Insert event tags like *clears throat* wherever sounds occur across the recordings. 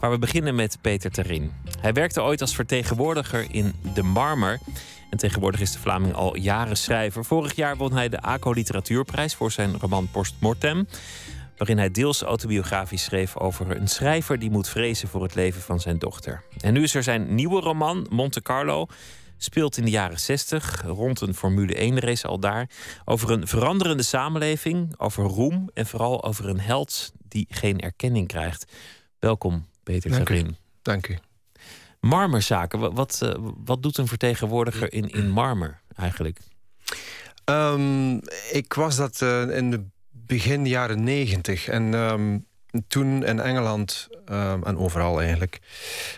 Maar we beginnen met Peter Terin. Hij werkte ooit als vertegenwoordiger in De Marmer. En tegenwoordig is de Vlaming al jaren schrijver. Vorig jaar won hij de ACO Literatuurprijs voor zijn roman Post Mortem. Waarin hij deels autobiografisch schreef over een schrijver die moet vrezen voor het leven van zijn dochter. En nu is er zijn nieuwe roman, Monte Carlo. Speelt in de jaren 60, rond een Formule 1-race al daar. Over een veranderende samenleving, over roem en vooral over een held die geen erkenning krijgt. Welkom, Peter Dank. Dank u. Marmerzaken, wat, wat, eh, wat doet een vertegenwoordiger in, in marmer eigenlijk? Um, ik was dat uh, in de begin jaren negentig. En um, toen in Engeland, um, en overal eigenlijk,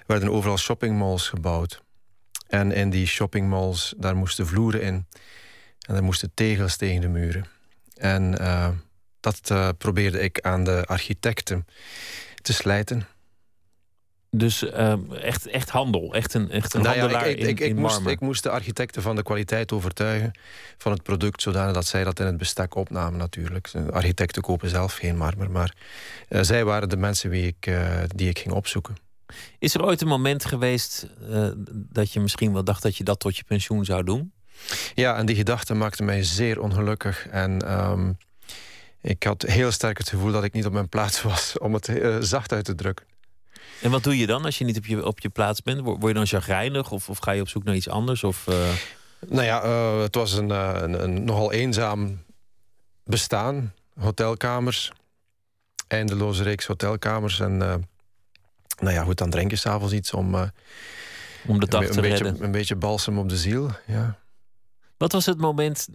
werden overal shoppingmalls gebouwd. En in die shoppingmalls, daar moesten vloeren in. En er moesten tegels tegen de muren. En uh, dat uh, probeerde ik aan de architecten te slijten. Dus uh, echt, echt handel, echt een, echt een nou handelaar ja, ik, ik, ik, in, moest, ik moest de architecten van de kwaliteit overtuigen van het product, zodanig dat zij dat in het bestek opnamen natuurlijk. De architecten kopen zelf geen marmer, maar uh, zij waren de mensen wie ik, uh, die ik ging opzoeken. Is er ooit een moment geweest uh, dat je misschien wel dacht dat je dat tot je pensioen zou doen? Ja, en die gedachte maakte mij zeer ongelukkig. En um, ik had heel sterk het gevoel dat ik niet op mijn plaats was, om het zacht uit te drukken. En wat doe je dan als je niet op je, op je plaats bent? Word je dan chagrijnig of, of ga je op zoek naar iets anders? Of, uh... Nou ja, uh, het was een, een, een, nogal eenzaam bestaan. Hotelkamers, eindeloze reeks hotelkamers. En uh, nou ja, goed, dan drink je s'avonds iets om, om de dag een, te een redden. Beetje, een beetje balsem op de ziel, ja. Wat was het moment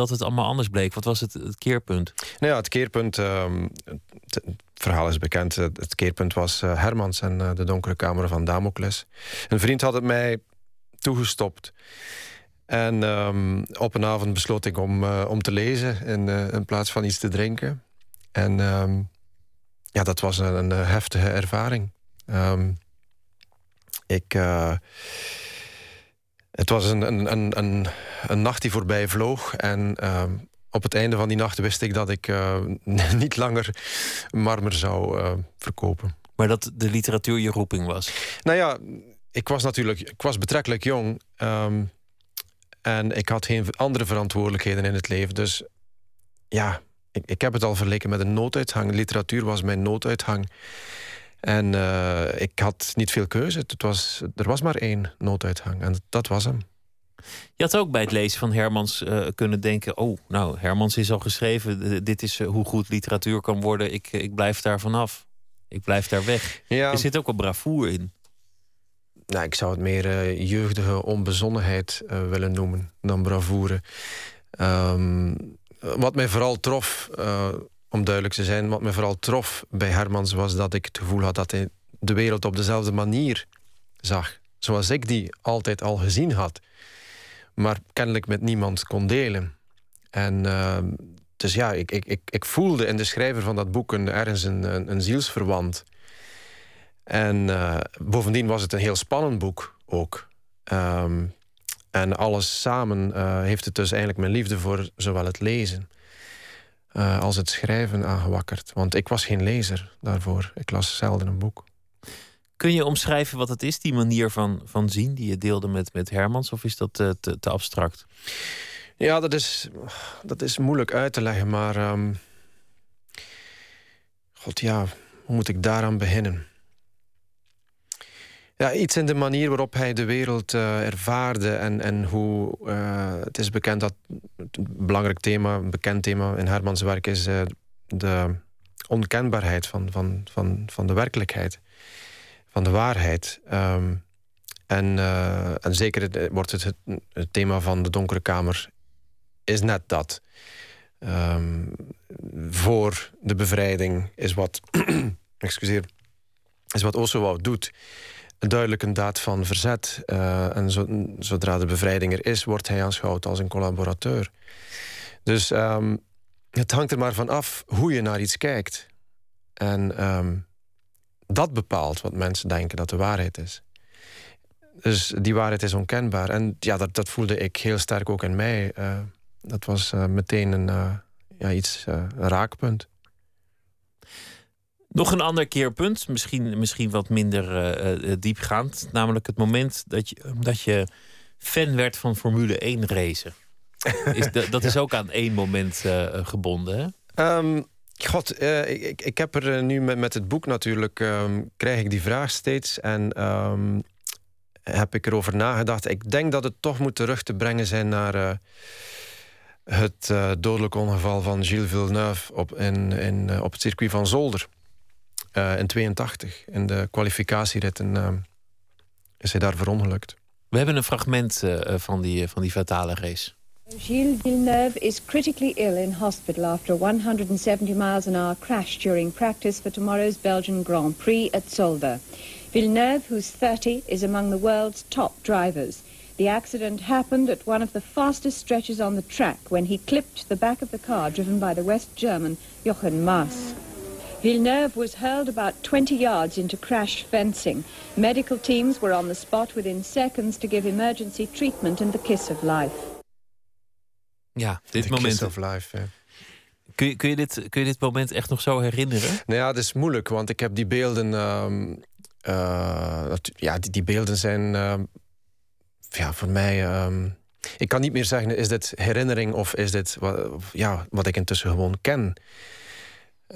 dat het allemaal anders bleek? Wat was het, het keerpunt? Nou ja, het keerpunt, um, het, verhaal is bekend. Het keerpunt was uh, Hermans en uh, de donkere kamer van Damocles. Een vriend had het mij toegestopt. En um, op een avond besloot ik om, uh, om te lezen in, in, plaats van iets te drinken. En um, ja, dat was een, een heftige ervaring. ik het was een, een, een, een, een nacht die voorbij vloog. En uh, op het einde van die nacht wist ik dat ik uh, *laughs* niet langer marmer zou uh, verkopen. Maar dat de literatuur je roeping was? Nou ja, ik was natuurlijk ik was betrekkelijk jong. Um, en ik had geen andere verantwoordelijkheden in het leven. Dus ja, ik, ik heb het al vergeleken met een nooduithang. Literatuur was mijn nooduithang. En uh, ik had niet veel keuze. Het was, er was maar één nooduithang en dat was hem. Je had ook bij het lezen van Hermans uh, kunnen denken... oh, nou, Hermans is al geschreven. Dit is uh, hoe goed literatuur kan worden. Ik, ik blijf daar vanaf. Ik blijf daar weg. Ja. Er zit ook wel bravoer in. Nou, ik zou het meer jeugdige onbezonnenheid willen noemen dan bravoure. Um, wat mij vooral trof om duidelijk te zijn, wat me vooral trof bij Hermans was dat ik het gevoel had dat hij de wereld op dezelfde manier zag. Zoals ik die altijd al gezien had. Maar kennelijk met niemand kon delen. En uh, dus ja, ik, ik, ik, ik, voelde in de schrijver van dat boek een, ergens een, zielsverwant. En uh, bovendien was het een heel spannend boek ook. Um, en alles samen uh, heeft het dus eigenlijk mijn liefde voor zowel het lezen uh, als het schrijven aangewakkerd. Want ik was geen lezer daarvoor. Ik las zelden een boek. Kun je omschrijven wat het is, die manier van, van zien die je deelde met, met Hermans? Of is dat uh, te, te, abstract? Ja, dat is, dat is moeilijk uit te leggen. Maar. Um, God ja, hoe moet ik daaraan beginnen? Ja, iets in de manier waarop hij de wereld uh, ervaarde en, en hoe... Uh, het is bekend dat een belangrijk thema, een bekend thema in Hermans werk... is uh, de onkenbaarheid van, van, van, van de werkelijkheid, van de waarheid. Um, en, en zeker wordt het, het, thema van de donkere kamer is net dat. Um, voor de bevrijding is wat... *clears throat* excuseer, is wat Oswald doet duidelijk een daad van verzet. Uh, en zo, zodra de bevrijding er is, wordt hij aanschouwd als een collaborateur. Dus um, het hangt er maar van af hoe je naar iets kijkt. En um, dat bepaalt wat mensen denken dat de waarheid is. Dus die waarheid is onkenbaar. En ja, dat, dat voelde ik heel sterk ook in mij. Uh, dat was uh, meteen een, ja, iets, een raakpunt. Nog een ander keerpunt, misschien, misschien wat minder uh, diepgaand. Namelijk het moment dat je, dat je fan werd van Formule 1 racen. Is, dat *laughs* is ook aan één moment gebonden, hè? Ehm, God, ik, ik heb er nu met, met het boek natuurlijk... Ehm, krijg ik die vraag steeds en ehm, heb ik erover nagedacht. Ik denk dat het toch moet terug te brengen zijn naar het uh, dodelijk ongeval van Gilles Villeneuve op, in, in, op het circuit van Zolder. Uh, in 82. In de kwalificatieritten uh, is hij daar verongelukt. We hebben een fragment uh, van, die, van die fatale race. Gilles Villeneuve is critically ill in hospital after a 170 miles an hour crash during practice for tomorrow's Belgian Grand Prix at Zolder. Villeneuve, who's 30, is among the world's top drivers. The accident happened at one of the fastest stretches on the track when he clipped the back of the car driven by the West German Jochen Maas. Villeneuve was hurled about 20 yards into crash fencing. Medical teams were on the spot within seconds to give emergency treatment and the kiss of life. Ja, dit the moment. Kiss of life, ja. Kun je, kun, je dit, kun je dit moment echt nog zo herinneren? Nou ja, het is moeilijk, want ik heb die beelden. Uh, uh, ja, die, die, beelden zijn uh, ja, voor mij. Ehm, ik kan niet meer zeggen: is dit herinnering of is dit wat, ja, wat ik intussen gewoon ken?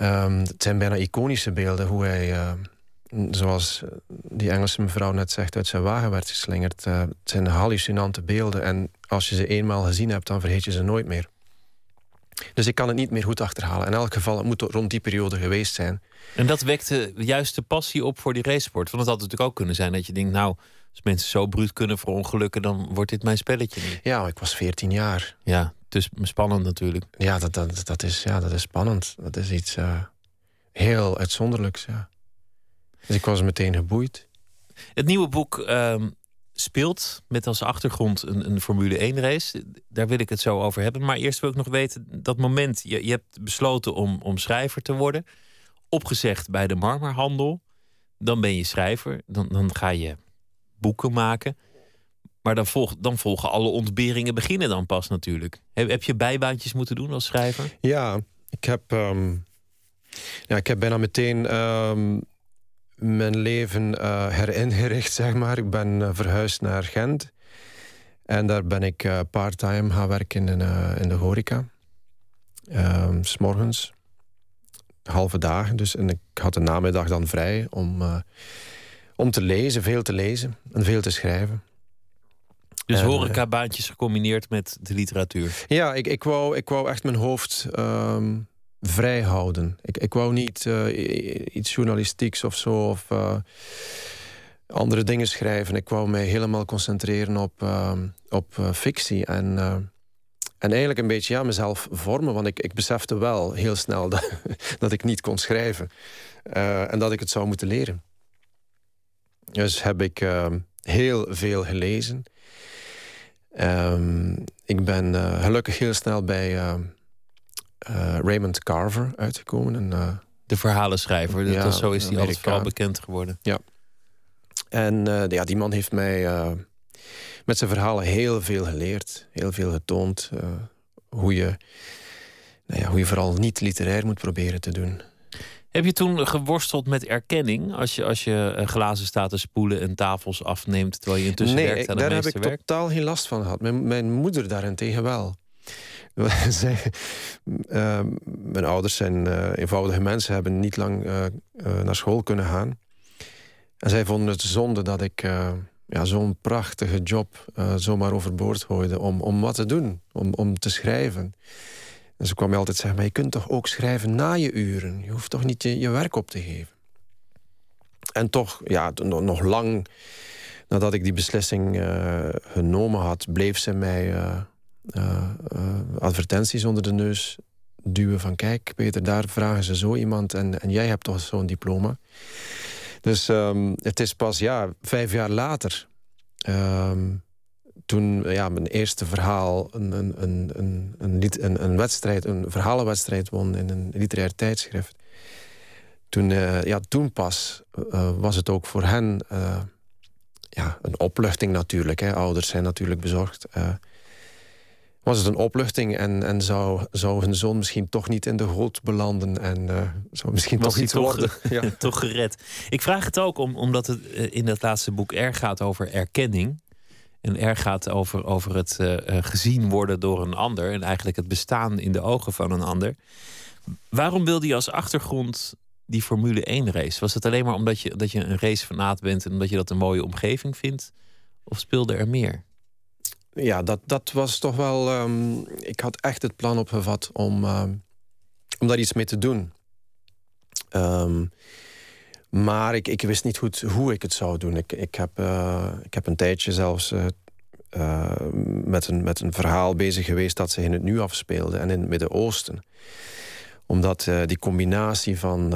Um, het zijn bijna iconische beelden hoe hij, uh, zoals die Engelse mevrouw net zegt, uit zijn wagen werd geslingerd. Uh, het zijn hallucinante beelden en als je ze eenmaal gezien hebt, dan vergeet je ze nooit meer. Dus ik kan het niet meer goed achterhalen. In elk geval, het moet rond die periode geweest zijn. En dat wekte juist de passie op voor die racesport. Want het had natuurlijk ook kunnen zijn dat je denkt, nou, als mensen zo bruut kunnen verongelukken, dan wordt dit mijn spelletje niet. Ja, ik was 14 jaar. Ja, dus spannend natuurlijk. Ja, dat, dat, dat, is, ja, dat is spannend. Dat is iets uh, heel uitzonderlijks. Ja. Dus ik was meteen geboeid. Het nieuwe boek uh, speelt met als achtergrond een, een Formule 1 race. Daar wil ik het zo over hebben. Maar eerst wil ik nog weten, dat moment, je, je hebt besloten om, om schrijver te worden. Opgezegd bij de marmerhandel. Dan ben je schrijver. Dan, dan ga je boeken maken. Maar dan, volg, dan volgen alle ontberingen beginnen dan pas natuurlijk. Heb, heb je bijbaantjes moeten doen als schrijver? Ja, ik heb, um, ja, ik heb bijna meteen um, mijn leven uh, heringericht, *laughs* zeg maar. Ik ben uh, verhuisd naar Gent. En daar ben ik uh, part-time gaan werken in, in de horeca. Um, S'morgens. Halve dagen. Dus, en ik had de namiddag dan vrij om, om te lezen, veel te lezen en veel te schrijven. Dus uh, horecabaantjes gecombineerd met de literatuur? Ja, ik, ik, wou, ik wou echt mijn hoofd um, vrij houden. Ik, ik wou niet uh, iets journalistieks of zo... of uh, andere dingen schrijven. Ik wou mij helemaal concentreren op, ehm, op fictie. En, en eigenlijk een beetje ja, mezelf vormen. Want ik, ik besefte wel heel snel *laughs* dat, dat ik niet kon schrijven. en dat ik het zou moeten leren. Dus heb ik ehm, heel veel gelezen... Um, ik ben uh, gelukkig heel snel bij uh, uh, Raymond Carver uitgekomen. En, de verhalenschrijver, ja, dat, zo is hij altijd vooral bekend geworden. Ja. En ja, die man heeft mij met zijn verhalen heel veel geleerd. Heel veel getoond. hoe, je, nou ja, hoe je vooral niet literair moet proberen te doen. Heb je toen geworsteld met erkenning als je, als je glazen staat te spoelen en tafels afneemt terwijl je intussen nee, werkt aan daar heb ik totaal geen last van gehad. Mijn, mijn moeder daarentegen wel. *laughs* Zij, uh, mijn ouders zijn uh, eenvoudige mensen, hebben niet lang uh, naar school kunnen gaan. En zij vonden het zonde dat ik ja, zo'n prachtige job zomaar overboord gooide om, om wat te doen, om, om te schrijven. En ze kwam mij altijd zeggen, maar je kunt toch ook schrijven na je uren? Je hoeft toch niet je, werk op te geven? En toch, ja, nog lang nadat ik die beslissing uh, genomen had... bleef ze mij uh, uh, advertenties onder de neus duwen van... kijk, Peter, daar vragen ze zo iemand en, en jij hebt toch zo'n diploma. Dus um, het is pas ja, vijf jaar later... Um, toen ja, mijn eerste verhaal een, een, een, een, een, een, wedstrijd, een verhalenwedstrijd won in een literair tijdschrift. Toen, uh, ja, toen pas uh, was het ook voor hen uh, ja, een opluchting natuurlijk. Hè. Ouders zijn natuurlijk bezorgd. was het een opluchting en, en zou, zou hun zoon misschien toch niet in de goot belanden en zou misschien was toch iets toch, worden. Ja. *laughs* toch gered. Ik vraag het ook om, omdat het in dat laatste boek erg gaat over erkenning. En erg gaat over, over het uh, gezien worden door een ander. En eigenlijk het bestaan in de ogen van een ander. Waarom wilde je als achtergrond die Formule 1 race? Was het alleen maar omdat je, dat je een racefanaat bent en omdat je dat een mooie omgeving vindt? Of speelde er meer? Ja, dat, dat was toch wel. Um, ik had echt het plan opgevat om, um, om daar iets mee te doen. Um, maar ik, ik wist niet goed hoe ik het zou doen. Ik, ik, heb, uh, ik heb een tijdje zelfs uh, uh, met, een, met een verhaal bezig geweest dat zich in het nu afspeelde en in het Midden-Oosten. Omdat die combinatie van,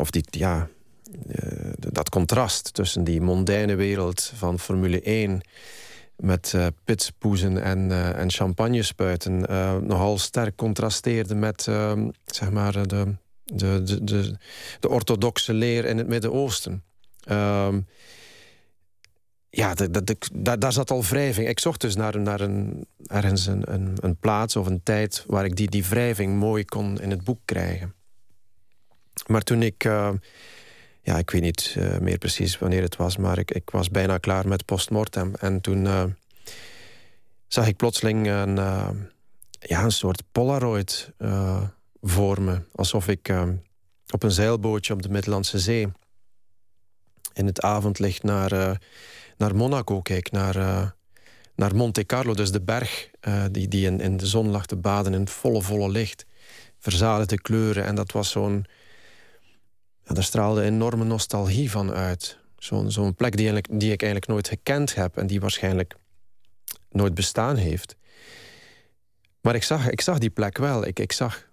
of die, ja, dat contrast tussen die mondaine wereld van Formule 1 met uh, en, uh, en champagnespuiten uh, nogal sterk contrasteerde met zeg maar de, de, de, de, de orthodoxe leer in het Midden-Oosten. Um, ja, de, de, de, daar zat al wrijving. Ik zocht dus naar, naar een, ergens een, een, plaats of een tijd waar ik die, die wrijving mooi kon in het boek krijgen. Maar toen ik, uh, ja, ik weet niet uh, meer precies wanneer het was, maar ik, ik was bijna klaar met postmortem. En toen uh, zag ik plotseling een, ja, een soort Polaroid voor. Alsof ik uh, op een zeilbootje op de Middellandse Zee... in het avondlicht naar, uh, naar Monaco keek, naar, uh, naar Monte Carlo. Dus de berg die, die in, in de zon lag te baden in volle, volle licht. Verzadigde kleuren. En dat was zo'n... Ja, daar straalde enorme nostalgie van uit. Zo'n zo'n plek die, die ik eigenlijk nooit gekend heb... en die waarschijnlijk nooit bestaan heeft. Maar ik zag, ik zag die plek wel. Ik, ik zag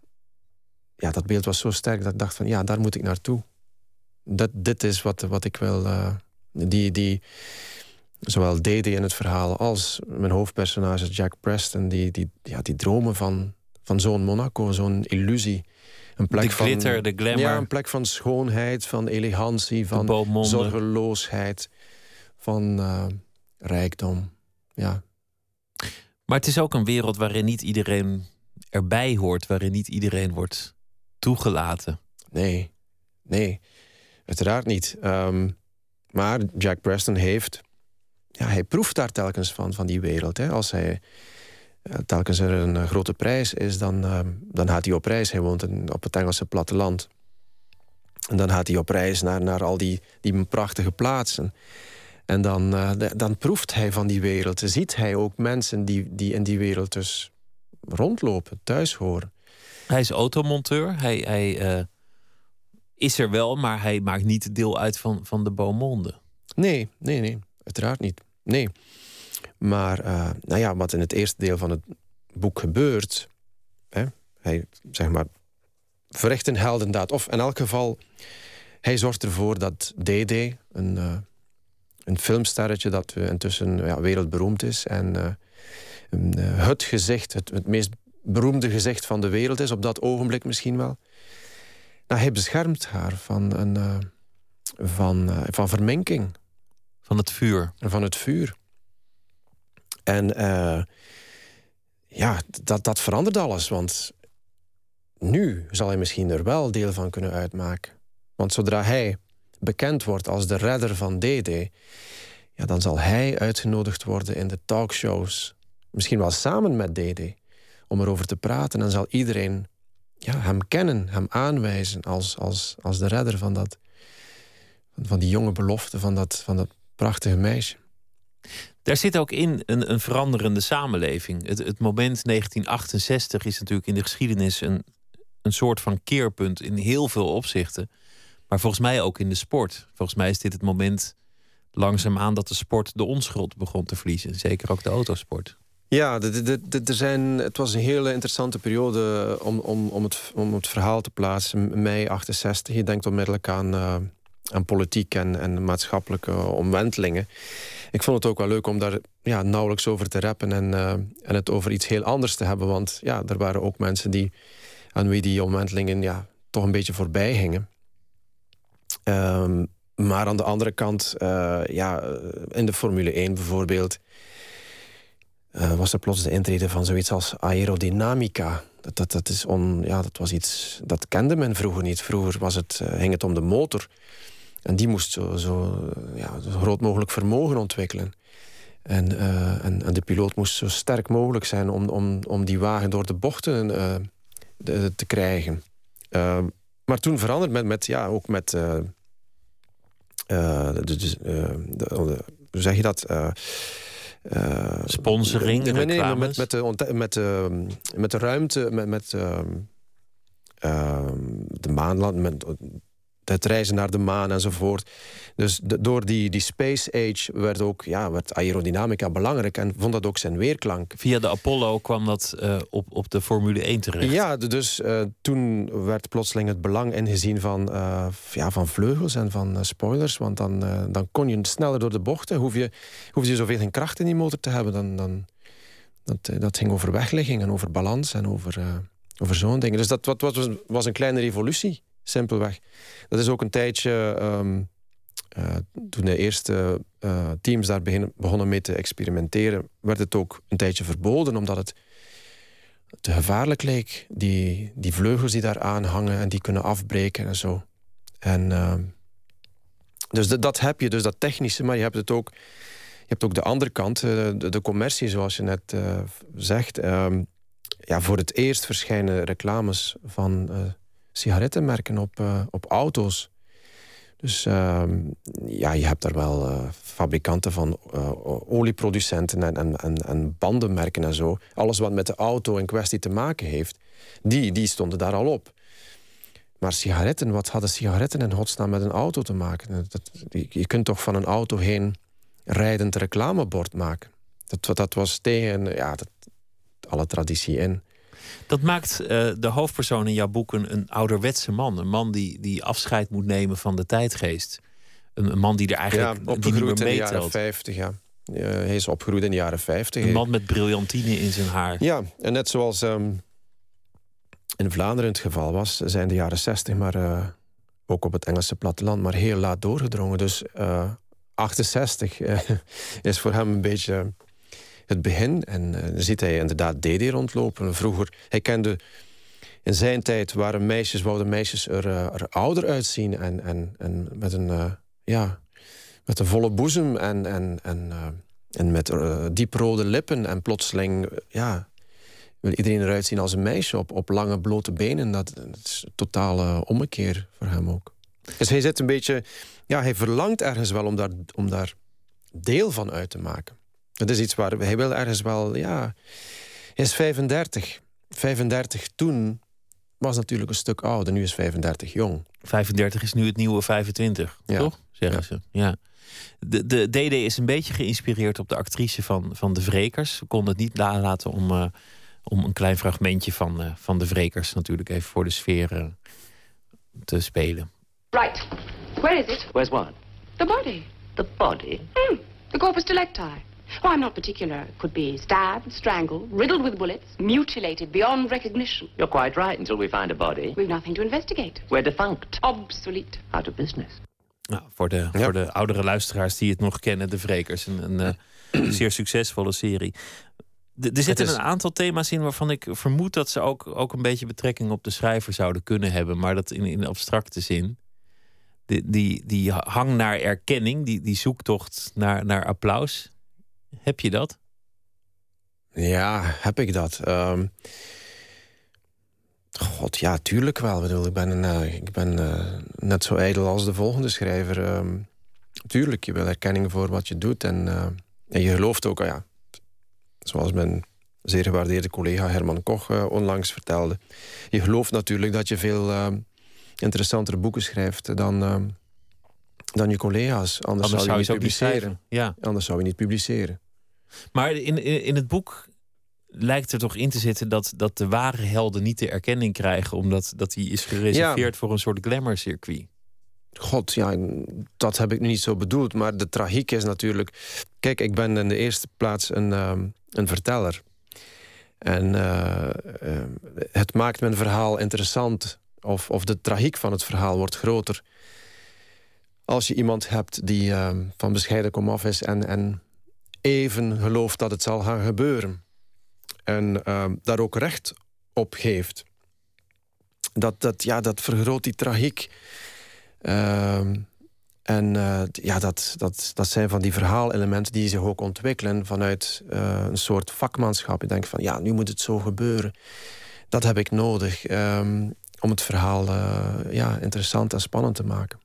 ja, dat beeld was zo sterk dat ik dacht van ja, daar moet ik naartoe. Dat, dit is wat, wat ik wil. Uh, die, die, zowel DD in het verhaal als mijn hoofdpersonage Jack Preston, die, die, ja, die dromen van, van zo'n Monaco, zo'n illusie. Een plek de glitter, van, de glamour. Ja, een plek van schoonheid, van elegantie, van zorgeloosheid, van uh, rijkdom. Ja. Maar het is ook een wereld waarin niet iedereen erbij hoort, waarin niet iedereen wordt toegelaten. Nee, nee, uiteraard niet. Um, maar Jack Preston heeft, ja, hij proeft daar telkens van, van die wereld. Hè. Als hij uh, telkens er een uh, grote prijs is, dan, uh, dan gaat hij op reis. Hij woont in, op het Engelse platteland. En dan gaat hij op reis naar, naar al die, die prachtige plaatsen. En dan, de, dan proeft hij van die wereld. Ziet hij ook mensen die, die in die wereld dus rondlopen, thuis horen. Hij is automonteur. Hij, hij uh, is er wel, maar hij maakt niet deel uit van, van de Beaumonde. Nee, nee, nee. Uiteraard niet. Nee. Maar uh, nou ja, wat in het eerste deel van het boek gebeurt... Hè, hij, zeg maar, verricht een heldendaad. Of in elk geval, hij zorgt ervoor dat DD, een, uh, een filmsterretje dat intussen ja, wereldberoemd is... en het gezicht, het, het meest beroemde gezicht van de wereld is, op dat ogenblik misschien wel. Nou, hij beschermt haar van, een, uh, van, uh, van verminking. Van het vuur. Van het vuur. En uh, ja, dat, dat verandert alles. Want nu zal hij misschien er wel deel van kunnen uitmaken. Want zodra hij bekend wordt als de redder van DD... Ja, dan zal hij uitgenodigd worden in de talkshows. Misschien wel samen met DD om erover te praten. En zal iedereen ja, hem kennen, hem aanwijzen als, als, als de redder van, dat, van die jonge belofte, van dat, van dat prachtige meisje. Daar zit ook in een, een veranderende samenleving. Het, het moment 1968 is natuurlijk in de geschiedenis een, een soort van keerpunt in heel veel opzichten. Maar volgens mij ook in de sport. Volgens mij is dit het moment langzaamaan dat de sport de onschuld begon te verliezen. Zeker ook de autosport. Ja, er zijn, het was een hele interessante periode om, om, om, het, om het verhaal te plaatsen. Mei 68, je denkt onmiddellijk aan, uh, aan politiek en, en maatschappelijke omwentelingen. Ik vond het ook wel leuk om daar ja, nauwelijks over te rappen... en, uh, en het over iets heel anders te hebben. Want ja, er waren ook mensen die, aan wie die omwentelingen ja, toch een beetje voorbij hingen. Um, maar aan de andere kant, uh, ja, in de Formule 1 bijvoorbeeld was er plots de intrede van zoiets als aerodynamica. Dat, dat, dat, is on, ja, dat was iets dat kende men vroeger niet. Vroeger was het, ging het om de motor. En die moest zo, zo, ja, zo groot mogelijk vermogen ontwikkelen. En, en, en, de piloot moest zo sterk mogelijk zijn om, om, om die wagen door de bochten de, te krijgen. maar toen veranderde met, met ja, ook met uh, dus, hoe zeg je dat? Uh, Sponsoring, nee, nee, met, met, de, met, de, met de ruimte, met, met de maanland, met het reizen naar de maan enzovoort. Dus door die, die space age werd ook ja, werd aerodynamica belangrijk en vond dat ook zijn weerklank. Via de Apollo kwam dat uh, op, op de Formule 1 terecht. Ja, dus uh, toen werd plotseling het belang ingezien van, uh, ja, van vleugels en van spoilers. Want dan, dan kon je sneller door de bochten. Hoef je, hoef je zoveel geen kracht in die motor te hebben. Dan, dan, dat, dat ging over wegligging en over balans en over, over zo'n dingen. Dus dat wat, was, was een kleine revolutie simpelweg. Dat is ook een tijdje, um, uh, toen de eerste uh, teams daar begonnen mee te experimenteren, werd het ook een tijdje verboden, omdat het te gevaarlijk leek. Die, die vleugels die daar aan hangen en die kunnen afbreken en zo. En, uh, dus dat heb je, dus dat technische, maar je hebt het ook. Je hebt ook de andere kant, de, de commercie, zoals je net zegt. Um, ja, voor het eerst verschijnen reclames van sigarettenmerken op, uh, op auto's. Dus uh, ja, je hebt daar wel uh, fabrikanten van uh, olieproducenten en, en, en, en, bandenmerken en zo. Alles wat met de auto in kwestie te maken heeft, die, die stonden daar al op. Maar sigaretten, wat hadden sigaretten in godsnaam met een auto te maken? Dat, je kunt toch van een auto heen rijdend reclamebord maken? Dat, dat was tegen ja, dat, alle traditie in. Dat maakt uh, de hoofdpersoon in jouw boek een, een, ouderwetse man. Een man die, die afscheid moet nemen van de tijdgeest. Een, een man die er eigenlijk ja, meer in de jaren 50, ja. Uh, hij is opgegroeid in de jaren 50. Een man met brillantine in zijn haar. Ja, en net zoals um, in Vlaanderen het geval was, zijn de jaren 60 maar uh, ook op het Engelse platteland maar heel laat doorgedrongen. Dus 68 *laughs* is voor hem een beetje het begin. En uh, dan ziet hij inderdaad Dede rondlopen. Vroeger, hij kende... In zijn tijd waren meisjes, wouden meisjes er, er ouder uitzien. En, en, en met, een, uh, ja, met een volle boezem en, en, en, en met dieprode lippen. En plotseling, ja, wil iedereen eruit zien als een meisje op, op lange blote benen. Dat, dat is een totale ommekeer voor hem ook. Dus hij zit een beetje... Ja, hij verlangt ergens wel om daar, om daar deel van uit te maken. Dat is iets waar hij wil ergens wel, ja. Hij is 35. 35 toen was natuurlijk een stuk ouder. Nu is 35 jong. 35 is nu het nieuwe 25, ja. toch? Zeggen ze. Ja. De, de DD is een beetje geïnspireerd op de actrice van, van De Vrekers. We konden het niet nalaten om, uh, om een klein fragmentje van, uh, van De Vrekers natuurlijk even voor de sfeer uh, te spelen. Right. Where is it? Where's what? The body. The body? Mm, the corpus delicti. Oh, I'm not particular. It could be stabbed, strangled, riddled with bullets, mutilated beyond recognition. You're quite right until we find a body. We've nothing to investigate. We're defunct. Obsolete. Out of business. Nou, voor, de, voor de oudere luisteraars die het nog kennen, De Vrekers. Een, een uh, zeer succesvolle serie. er zitten is... een aantal thema's in waarvan ik vermoed dat ze ook, ook een beetje betrekking op de schrijver zouden kunnen hebben. Maar dat in, in abstracte zin. Die, die, die hang naar erkenning, die, die zoektocht naar, naar applaus heb je dat? Ja, heb ik dat? Um, God, ja, tuurlijk wel. Ik, ben, ik ben uh, net zo ijdel als de volgende schrijver. Um, tuurlijk, je wil erkenning voor wat je doet. En, uh, en je gelooft ook, oh ja, zoals mijn zeer gewaardeerde collega Herman Koch onlangs vertelde. Je gelooft natuurlijk dat je veel ehm, interessantere boeken schrijft dan dan je collega's. Anders, zou je, niet publiceren. Ja. Anders zou je niet publiceren. Maar in, in, in, het boek lijkt er toch in te zitten dat, dat de ware helden niet de erkenning krijgen, omdat dat die is gereserveerd voor een soort glamour-circuit. God, ja, dat heb ik niet zo bedoeld. Maar de tragiek is natuurlijk. Kijk, ik ben in de eerste plaats een, ehm, een verteller. En uh, uh, het maakt mijn verhaal interessant. Of, of de tragiek van het verhaal wordt groter als je iemand hebt die uh, van bescheiden komaf is en, en even gelooft dat het zal gaan gebeuren. En ehm, daar ook recht op geeft. Dat, dat, ja, dat vergroot die tragiek. Ehm, en eh, ja, dat, dat, dat zijn van die verhaalelementen die zich ook ontwikkelen vanuit eh, een soort vakmanschap. Je denkt van ja, nu moet het zo gebeuren. Dat heb ik nodig ehm, om het verhaal eh, ja, interessant en spannend te maken.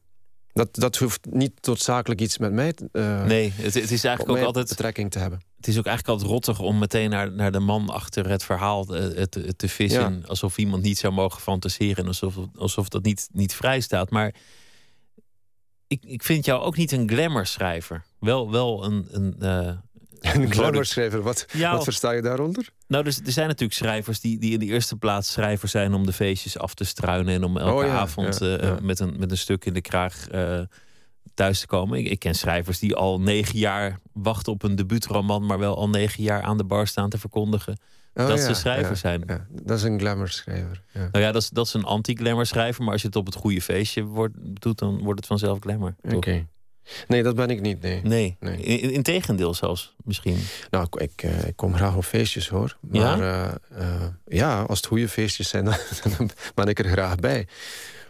Dat, dat hoeft niet noodzakelijk iets met mij uh, Nee, het, het, is eigenlijk ook altijd betrekking te hebben. Het is ook eigenlijk altijd rottig om meteen naar, naar de man achter het verhaal te, te, te vissen. Alsof iemand niet zou mogen fantaseren. Alsof, alsof dat niet, niet vrij staat. Maar ik, ik vind jou ook niet een glamour-schrijver. Wel, wel een. een uh, een glamour-schrijver, wat, wat versta je daaronder? Nou, dus, er zijn natuurlijk schrijvers die, die in de eerste plaats schrijver zijn om de feestjes af te struinen en om elke oh avond uh, Met, een, met een stuk in de kraag uh, thuis te komen. Ik, ik, ken schrijvers die al negen jaar wachten op een debuutroman, maar wel al negen jaar aan de bar staan te verkondigen Oh, dat ze schrijver zijn. Dat is een glamour schrijver. Nou ja, dat is, dat is een anti-glamour schrijver. Maar als je het op het goede feestje wordt, doet, dan wordt het vanzelf glamour. Oké. Nee, dat ben ik niet. Nee. Nee. nee. In, in, tegendeel zelfs, misschien. Nou, ik, uh, ik kom graag op feestjes hoor. Maar ja, uh, uh, ja als het goede feestjes zijn, *laughs* dan, ben ik er graag bij.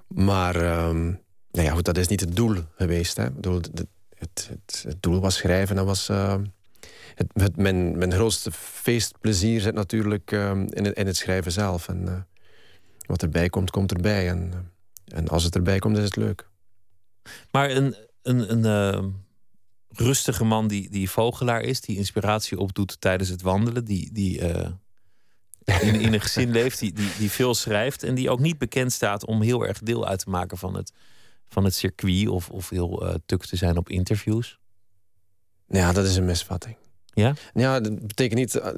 Maar um, nou ja, goed, dat is niet het doel geweest. Hè. Bedoel, het, het, het, doel was schrijven. Dat was ehm, het, mijn, mijn grootste feestplezier zit natuurlijk ehm, in, het, in het schrijven zelf. En uh, wat erbij komt, komt erbij. En, uh, en als het erbij komt, is het leuk. Maar een, een, een uh, rustige man die, die vogelaar is, die inspiratie opdoet tijdens het wandelen, die, die in, in een gezin leeft, die, die, die veel schrijft en die ook niet bekend staat om heel erg deel uit te maken van het, van het circuit of, of heel tuk te zijn op interviews. Ja, dat is een misvatting. Ja? Ja, dat betekent niet... Uh,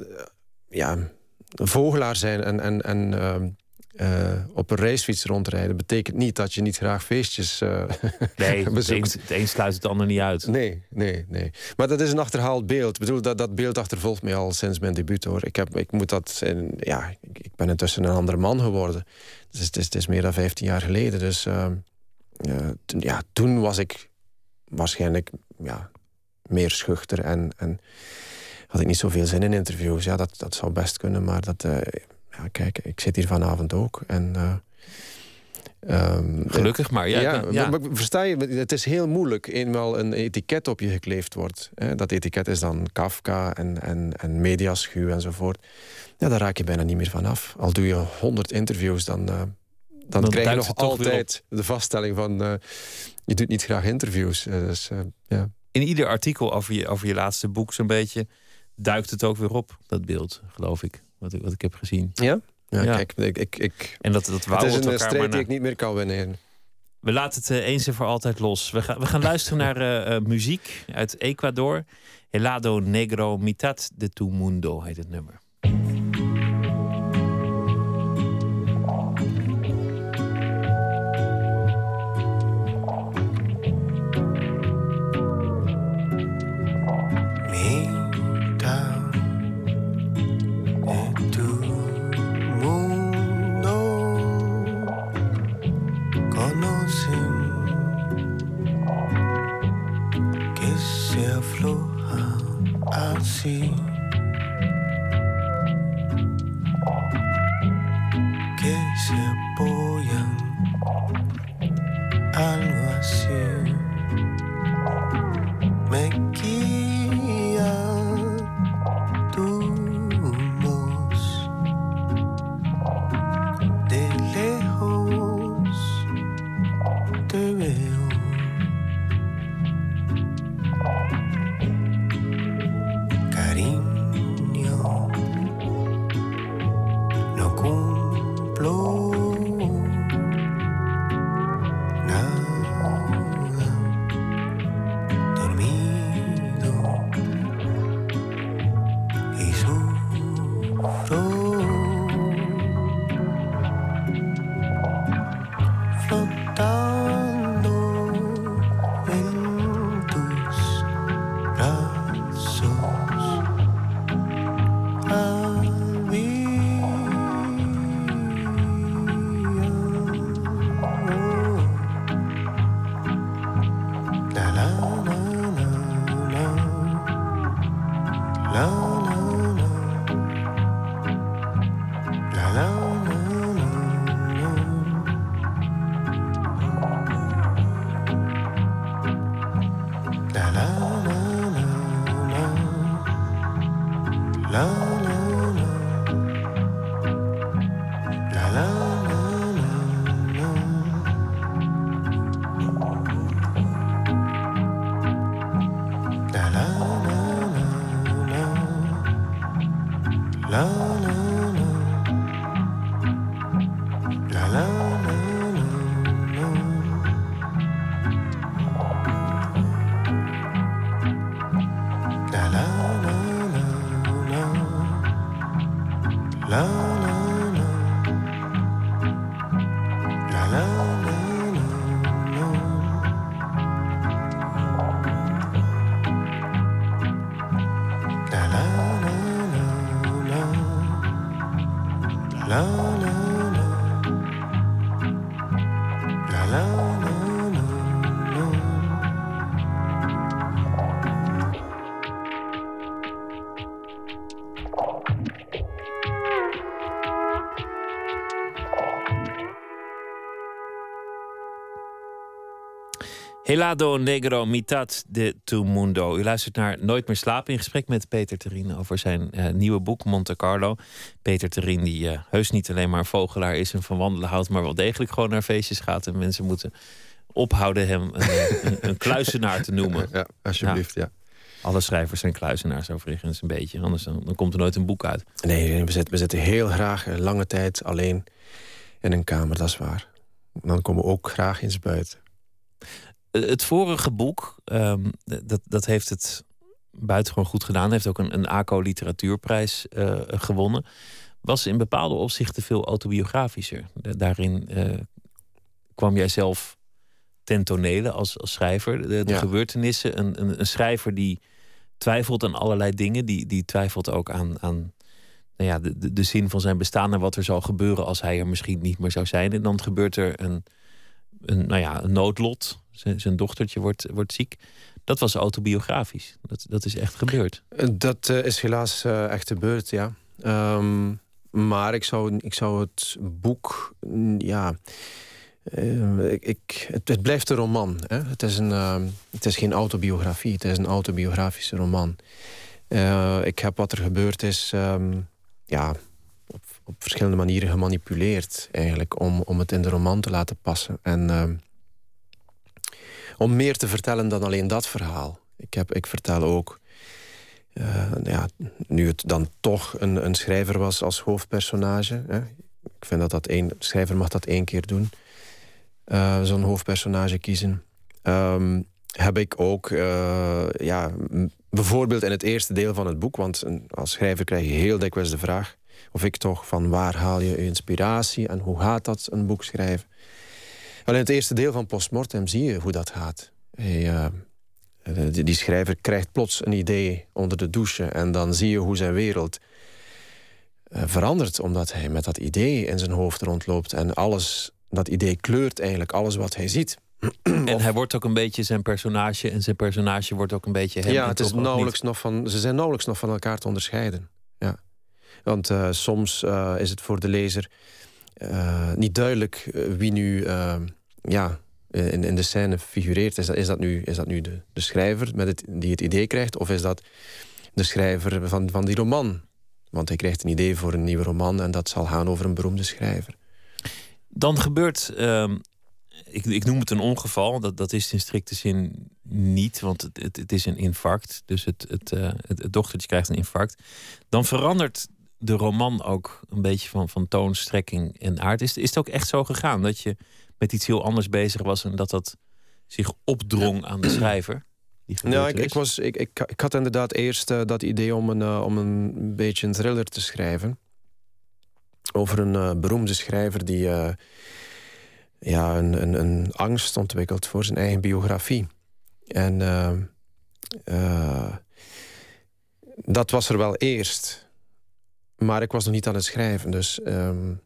ja, vogelaar zijn en, en, en uh, op een racefiets rondrijden... betekent niet dat je niet graag feestjes uh, *laughs* Nee, *laughs* het een, het een sluit het ander niet uit. Nee, nee, nee. Maar dat is een achterhaald beeld. Ik bedoel, dat, dat beeld achtervolgt mij al sinds mijn debuut, hoor. Ik, heb, ik moet dat... Ja, ik ben intussen een andere man geworden. Dus het is, het is meer dan 15 jaar geleden. Dus uh, ja, toen was ik waarschijnlijk... Ja, meer schuchter en, en had ik niet zoveel zin in interviews. Ja, dat, dat zou best kunnen, maar dat, ja, kijk, ik zit hier vanavond ook. En, uh, um, Gelukkig maar. Ja, ja, ja. Maar, versta je, het is heel moeilijk eenmaal een etiket op je gekleefd wordt. Hè? Dat etiket is dan Kafka en, en, en mediaschuw enzovoort. Ja, daar raak je bijna niet meer van af. Al doe je honderd interviews, dan, uh, dan, dan, krijg je nog altijd de vaststelling van... Uh, je doet niet graag interviews. dus, ja in ieder artikel over je, over je laatste boek zo'n beetje duikt het ook weer op, dat beeld, geloof ik. Wat ik, wat ik heb gezien. Ja? Ja, kijk, ik... ik, ik en dat, dat het is een strijd die ik niet meer kan winnen. We laten het uh, eens en voor altijd los. We, gaan we gaan luisteren naar uh, muziek uit Ecuador. Helado Negro Mitad de tu Mundo heet het nummer. See now. Helado Negro Mitad de Tu Mundo. U luistert naar Nooit meer slapen in gesprek met Peter Terin over zijn uh, nieuwe boek Monte Carlo. Peter Terin die uh, heus niet alleen maar een vogelaar is en van wandelen houdt, maar wel degelijk gewoon naar feestjes gaat. En mensen moeten ophouden hem een, eh, *laughs* een, een kluizenaar te noemen. Ja, alsjeblieft, ja. Alle schrijvers zijn kluizenaars overigens een beetje, anders dan, dan komt er nooit een boek uit. Nee, we zitten, we zitten heel graag lange tijd alleen in een kamer, dat is waar. Dan komen we ook graag eens buiten. Het vorige boek, um, dat, dat heeft het buitengewoon goed gedaan. Heeft ook een, een ACO literatuurprijs uh, gewonnen. Was in bepaalde opzichten veel autobiografischer. Daarin uh, kwam jij zelf ten tonele als, als schrijver. De, de ja. gebeurtenissen. Een, een, een, schrijver die twijfelt aan allerlei dingen. Die, die twijfelt ook aan, aan nou ja, de, de, de zin van zijn bestaan en wat er zal gebeuren als hij er misschien niet meer zou zijn. En dan gebeurt er een, een, nou ja, een noodlot zijn dochtertje wordt, wordt ziek. Dat was autobiografisch. Dat, dat is echt gebeurd. Dat uh, is helaas uh, echt gebeurd, ja. Um, maar ik zou, ik zou het boek, ja. Uh, ik, het, het, blijft een roman. Hè? Het, is een, het is geen autobiografie, het is een autobiografische roman. ik heb wat er gebeurd is, um, ja, op, op, verschillende manieren gemanipuleerd, eigenlijk, om, om het in de roman te laten passen. En ehm, om meer te vertellen dan alleen dat verhaal. Ik, heb, ik vertel ook, uh, ja, nu het dan toch een, een schrijver was als hoofdpersonage. Hè. Ik vind dat dat één, schrijver mag dat één keer doen. Uh, Zo'n hoofdpersonage kiezen. Um, heb ik ook, uh, ja, bijvoorbeeld in het eerste deel van het boek... want als schrijver krijg je heel dikwijls de vraag... of ik toch van waar haal je je inspiratie... en hoe gaat dat, een boek schrijven... Wel, in het eerste deel van Postmortem zie je hoe dat gaat. Hij, uh, die, die, schrijver krijgt plots een idee onder de douche... en dan zie je hoe zijn wereld uh, verandert... omdat hij met dat idee in zijn hoofd rondloopt... en alles, dat idee kleurt eigenlijk alles wat hij ziet. En hij wordt ook een beetje zijn personage... en zijn personage wordt ook een beetje hem. Ja, het is nauwelijks nog van, ze zijn nauwelijks nog van elkaar te onderscheiden. Ja. Want uh, soms is het voor de lezer... niet duidelijk wie nu ja, eh, in, in de scène figureert. Is dat, is dat nu, is dat nu de, de schrijver met het, die het idee krijgt? Of is dat de schrijver van, van die roman? Want hij krijgt een idee voor een nieuwe roman... en dat zal gaan over een beroemde schrijver. Dan gebeurt... Uh, ik, ik, noem het een ongeval. Dat, dat is in strikte zin niet, want het, het, het is een infarct. Dus het, het, uh, het, dochtertje krijgt een infarct. Dan verandert de roman ook een beetje van, van toon, strekking en aard. Is, is het ook echt zo gegaan dat je met iets heel anders bezig was en dat dat zich opdrong aan de schrijver? Ja, ik, ik, was, ik, ik, ik had inderdaad eerst uh, dat idee om een, uh, om een beetje een thriller te schrijven. Over een uh, beroemde schrijver die ja, een, een, een, angst ontwikkelt voor zijn eigen biografie. En dat was er wel eerst. Maar ik was nog niet aan het schrijven. Dus um,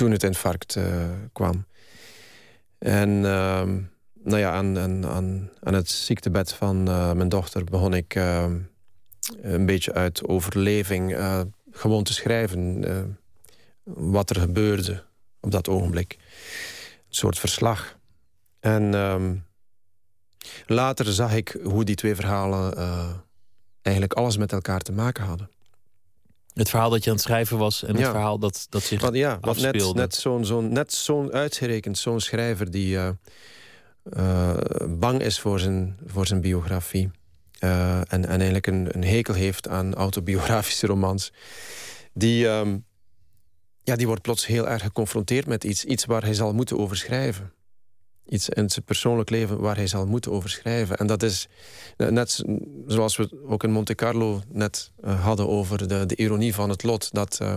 toen het infarct uh, kwam. En uh, nou ja, aan, aan, aan, het ziektebed van mijn dochter begon ik een beetje uit overleving gewoon te schrijven wat er gebeurde op dat ogenblik. Een soort verslag. En ehm, later zag ik hoe die twee verhalen eigenlijk alles met elkaar te maken hadden. Het verhaal dat je aan het schrijven was en het verhaal dat, dat zich wat, ja, net, net zo'n zo'n net zo'n uitgerekend, zo'n schrijver die uh, uh, bang is voor zijn, voor zijn biografie. en, en eigenlijk een, een hekel heeft aan autobiografische romans. Die, um, ja, die wordt plots heel erg geconfronteerd met iets, iets waar hij zal moeten over schrijven. Iets in zijn persoonlijk leven waar hij zal moeten over schrijven. En dat is net zoals we ook in Monte Carlo net uh, hadden over de, de ironie van het lot. Dat uh,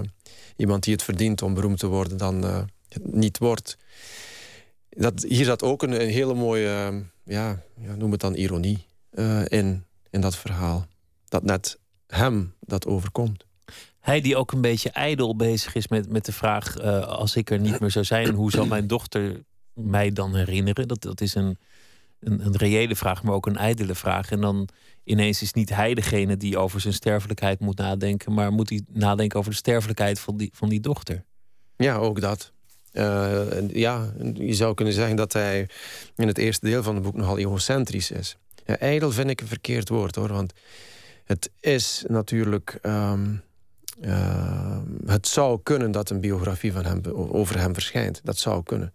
iemand die het verdient om beroemd te worden, dan niet wordt. Dat, hier zat ook een, een hele mooie, ja, ja, noem het dan ironie, in, in dat verhaal. Dat net hem dat overkomt. Hij die ook een beetje ijdel bezig is met, met de vraag: als ik er niet meer zou zijn, hoe zal mijn dochter mij dan herinneren? Dat, dat is een, een, een reële vraag, maar ook een ijdele vraag. En dan ineens is niet hij degene die over zijn sterfelijkheid moet nadenken, maar moet hij nadenken over de sterfelijkheid van die, van die dochter. Ja, ook dat. Uh, ja, je zou kunnen zeggen dat hij in het eerste deel van het boek nogal egocentrisch is. Ja, ijdel vind ik een verkeerd woord hoor, want het is natuurlijk. Um, uh, het zou kunnen dat een biografie van hem, over hem verschijnt. Dat zou kunnen.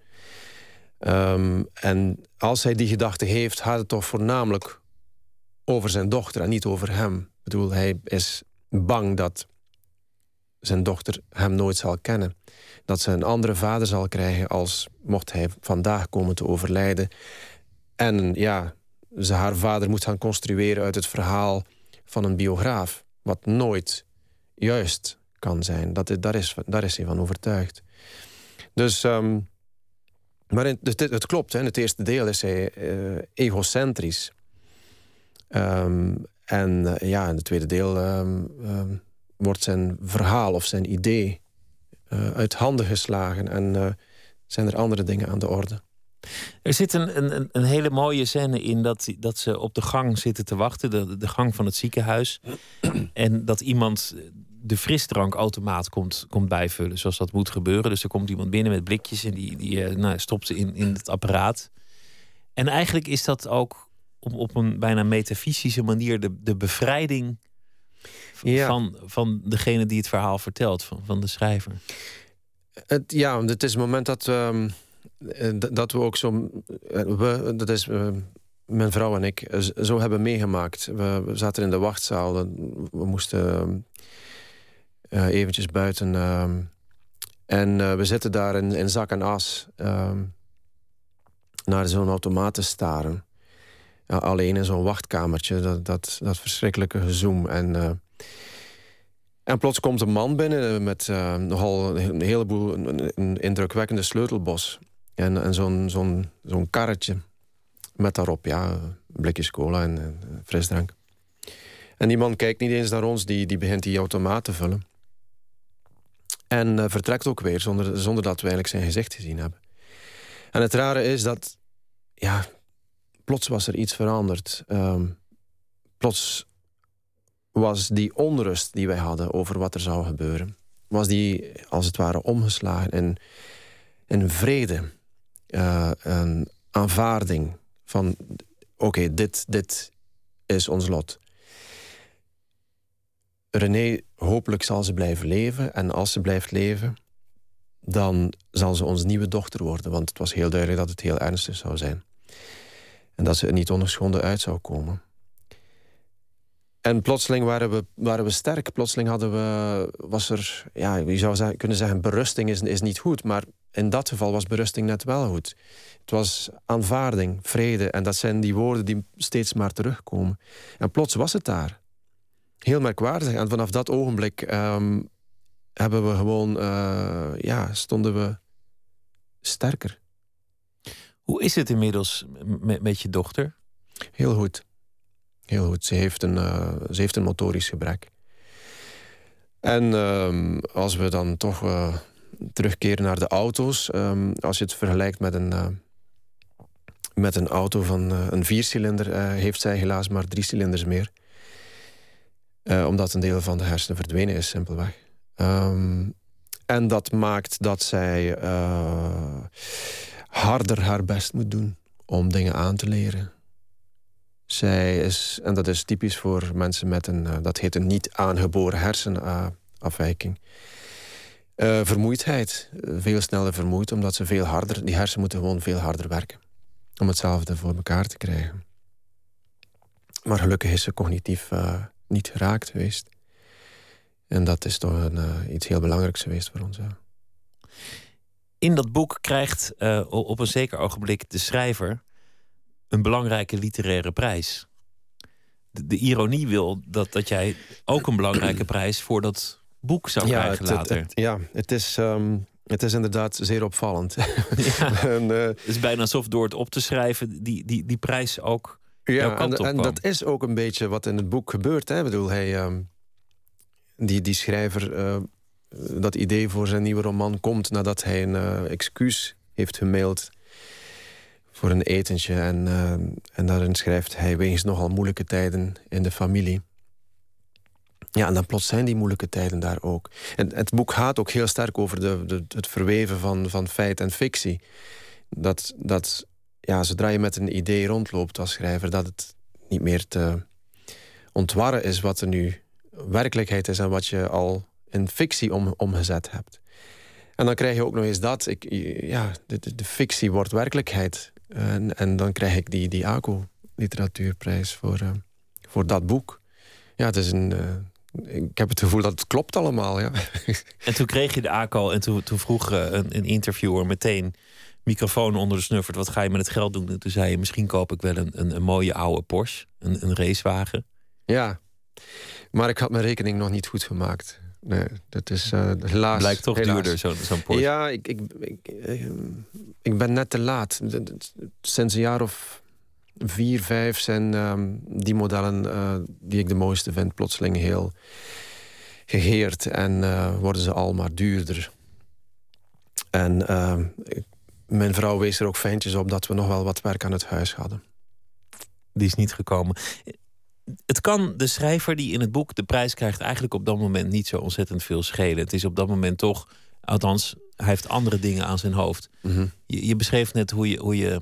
Um, en als hij die gedachte heeft, gaat het toch voornamelijk over zijn dochter en niet over hem. Ik bedoel, hij is bang dat zijn dochter hem nooit zal kennen. Dat ze een andere vader zal krijgen als mocht hij vandaag komen te overlijden. En ja, ze haar vader moet gaan construeren uit het verhaal van een biograaf. Wat nooit juist kan zijn. Dat, daar, is, daar is hij van overtuigd. Dus, um, maar in, dus het klopt, hè, in het eerste deel is hij uh, egocentrisch. Um, en uh, ja, in het tweede deel um, wordt zijn verhaal of zijn idee uh, uit handen geslagen en zijn er andere dingen aan de orde. Er zit een, een, een hele mooie scène in dat, dat ze op de gang zitten te wachten, de, de gang van het ziekenhuis. en dat iemand de frisdrankautomaat komt, komt bijvullen, zoals dat moet gebeuren. Dus er komt iemand binnen met blikjes en die, die uh, nou, stopt ze in, in het apparaat. En eigenlijk is dat ook op, op een bijna metafysische manier de, de bevrijding van, van degene die het verhaal vertelt, van, van de schrijver. Het, ja, het is het moment dat, uh, dat we ook zo. Eh, we, dat is mijn vrouw en ik zo hebben meegemaakt. We, we zaten in de wachtzaal. We moesten ehm, eventjes buiten. Ehm, en uh, we zitten daar in, in zak en as ehm, naar zo'n automaat te staren. alleen in zo'n wachtkamertje, dat, dat, dat verschrikkelijke gezoom. En, uh, en plots komt een man binnen met nogal een heleboel, een, indrukwekkende sleutelbos. En, en zo'n zo'n zo'n karretje met daarop ja, blikjes cola en, en frisdrank. En die man kijkt niet eens naar ons, die, die begint die automaat te vullen. En uh, vertrekt ook weer zonder, zonder dat we eigenlijk zijn gezicht gezien hebben. En het rare is dat, ja, plots was er iets veranderd. Um, plots was die onrust die wij hadden over wat er zou gebeuren, was die als het ware omgeslagen in, in vrede, uh, een aanvaarding van: oké, dit, dit is ons lot. René, hopelijk zal ze blijven leven. En als ze blijft leven, dan zal ze onze nieuwe dochter worden. Want het was heel duidelijk dat het heel ernstig zou zijn. En dat ze er niet ongeschonden uit zou komen. En plotseling waren we, waren we sterk. Plotseling hadden we, was er, ja, je zou kunnen zeggen, berusting is, is niet goed. Maar in dat geval was berusting net wel goed. Het was aanvaarding, vrede. En dat zijn die woorden die steeds maar terugkomen. En plots was het daar heel merkwaardig. En vanaf dat ogenblik ehm, hebben we gewoon, uh, ja, stonden we sterker. Hoe is het inmiddels met, met je dochter? Heel goed. Heel goed. Ze heeft een, uh, ze heeft een motorisch gebrek. En um, als we dan toch uh, terugkeren naar de auto's, um, als je het vergelijkt met een, met een auto van een viercilinder heeft zij helaas maar drie cilinders meer. Uh, omdat een deel van de hersenen verdwenen is, simpelweg. Um, en dat maakt dat zij harder haar best moet doen om dingen aan te leren. Zij is, en dat is typisch voor mensen met een, dat heet een niet aangeboren hersenafwijking. Vermoeidheid. Veel sneller vermoeid, omdat ze veel harder... Die hersenen moeten gewoon veel harder werken. Om hetzelfde voor elkaar te krijgen. Maar gelukkig is ze cognitief niet geraakt geweest. En dat is toch een, uh, iets heel belangrijks geweest voor ons. Ja. In dat boek krijgt op een zeker ogenblik de schrijver... een belangrijke literaire prijs. De, de ironie wil dat, dat jij ook een belangrijke *clears throat* prijs... voor dat boek zou ja, krijgen later. Het, ja, het is, um, het is inderdaad zeer opvallend. Ja, *laughs* en, uh, het is bijna alsof door het op te schrijven die, die, die prijs ook ja, en, en, dat is ook een beetje wat in het boek gebeurt. Hè? Ik bedoel, hij, um, die, die schrijver, uh, dat idee voor zijn nieuwe roman komt nadat hij een uh, excuus heeft gemaild voor een etentje. En, uh, en daarin schrijft hij wegens nogal moeilijke tijden in de familie. Ja, en dan plots zijn die moeilijke tijden daar ook. En het boek gaat ook heel sterk over de, de, het verweven van, van feit en fictie. Dat, dat ja, zodra je met een idee rondloopt als schrijver... dat het niet meer te ontwarren is wat er nu werkelijkheid is... en wat je al in fictie om, omgezet hebt. En dan krijg je ook nog eens dat. Ik, ja, de, fictie wordt werkelijkheid. En, en dan krijg ik die, die ACO-literatuurprijs voor, uh, voor dat boek. Ja, het is een, uh, ik heb het gevoel dat het klopt allemaal. Ja. En toen kreeg je de ACO en toen, toen vroeg een, een interviewer meteen microfoon onder de snuffert. Wat ga je met het geld doen? En toen zei je, misschien koop ik wel een, een, een mooie oude Porsche. Een, een racewagen. Ja, maar ik had mijn rekening nog niet goed gemaakt. Nee, dat is uh, helaas... Blijkt toch helaas. duurder, zo'n zo Porsche. Ja, ik, ik, ik, ik, ben net te laat. Sinds een jaar of vier, vijf zijn um, die modellen uh, die ik de mooiste vind... plotseling heel geheerd en uh, worden ze al maar duurder. En uh, mijn vrouw wees er ook fijntjes op dat we nog wel wat werk aan het huis hadden. Die is niet gekomen. Het kan de schrijver die in het boek de prijs krijgt... eigenlijk op dat moment niet zo ontzettend veel schelen. Het is op dat moment toch... Althans, hij heeft andere dingen aan zijn hoofd. Mm -hmm. je, je, beschreef net hoe je, hoe je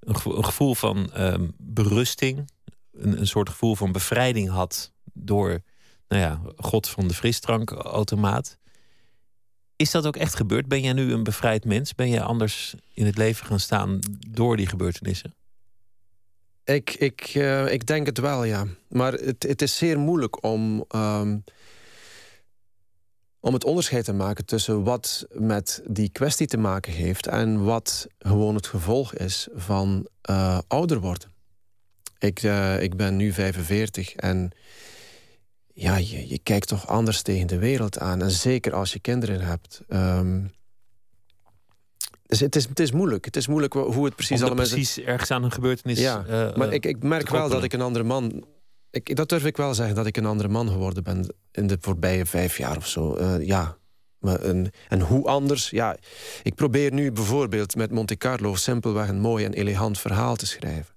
een gevoel van um, berusting... Een, een soort gevoel van bevrijding had... door nou ja, God van de frisdrankautomaat. Is dat ook echt gebeurd? Ben jij nu een bevrijd mens? Ben je anders in het leven gaan staan door die gebeurtenissen? Ik, ik, uh, ik denk het wel, ja. Maar het, het is zeer moeilijk om, um, om het onderscheid te maken tussen wat met die kwestie te maken heeft en wat gewoon het gevolg is van uh, ouder worden. Ik, uh, ik ben nu 45 en ja, je, je, kijkt toch anders tegen de wereld aan. En zeker als je kinderen hebt. Um, dus het is, het is moeilijk. Het is moeilijk hoe het precies allemaal... precies ergens aan een gebeurtenis... Ja, uh, maar ik, ik merk wel dat ik een andere man... Ik, dat durf ik wel zeggen, dat ik een andere man geworden ben... in de voorbije vijf jaar of zo. Uh, ja. Maar en, en hoe anders? Ja, ik probeer nu bijvoorbeeld met Monte Carlo... simpelweg een mooi en elegant verhaal te schrijven.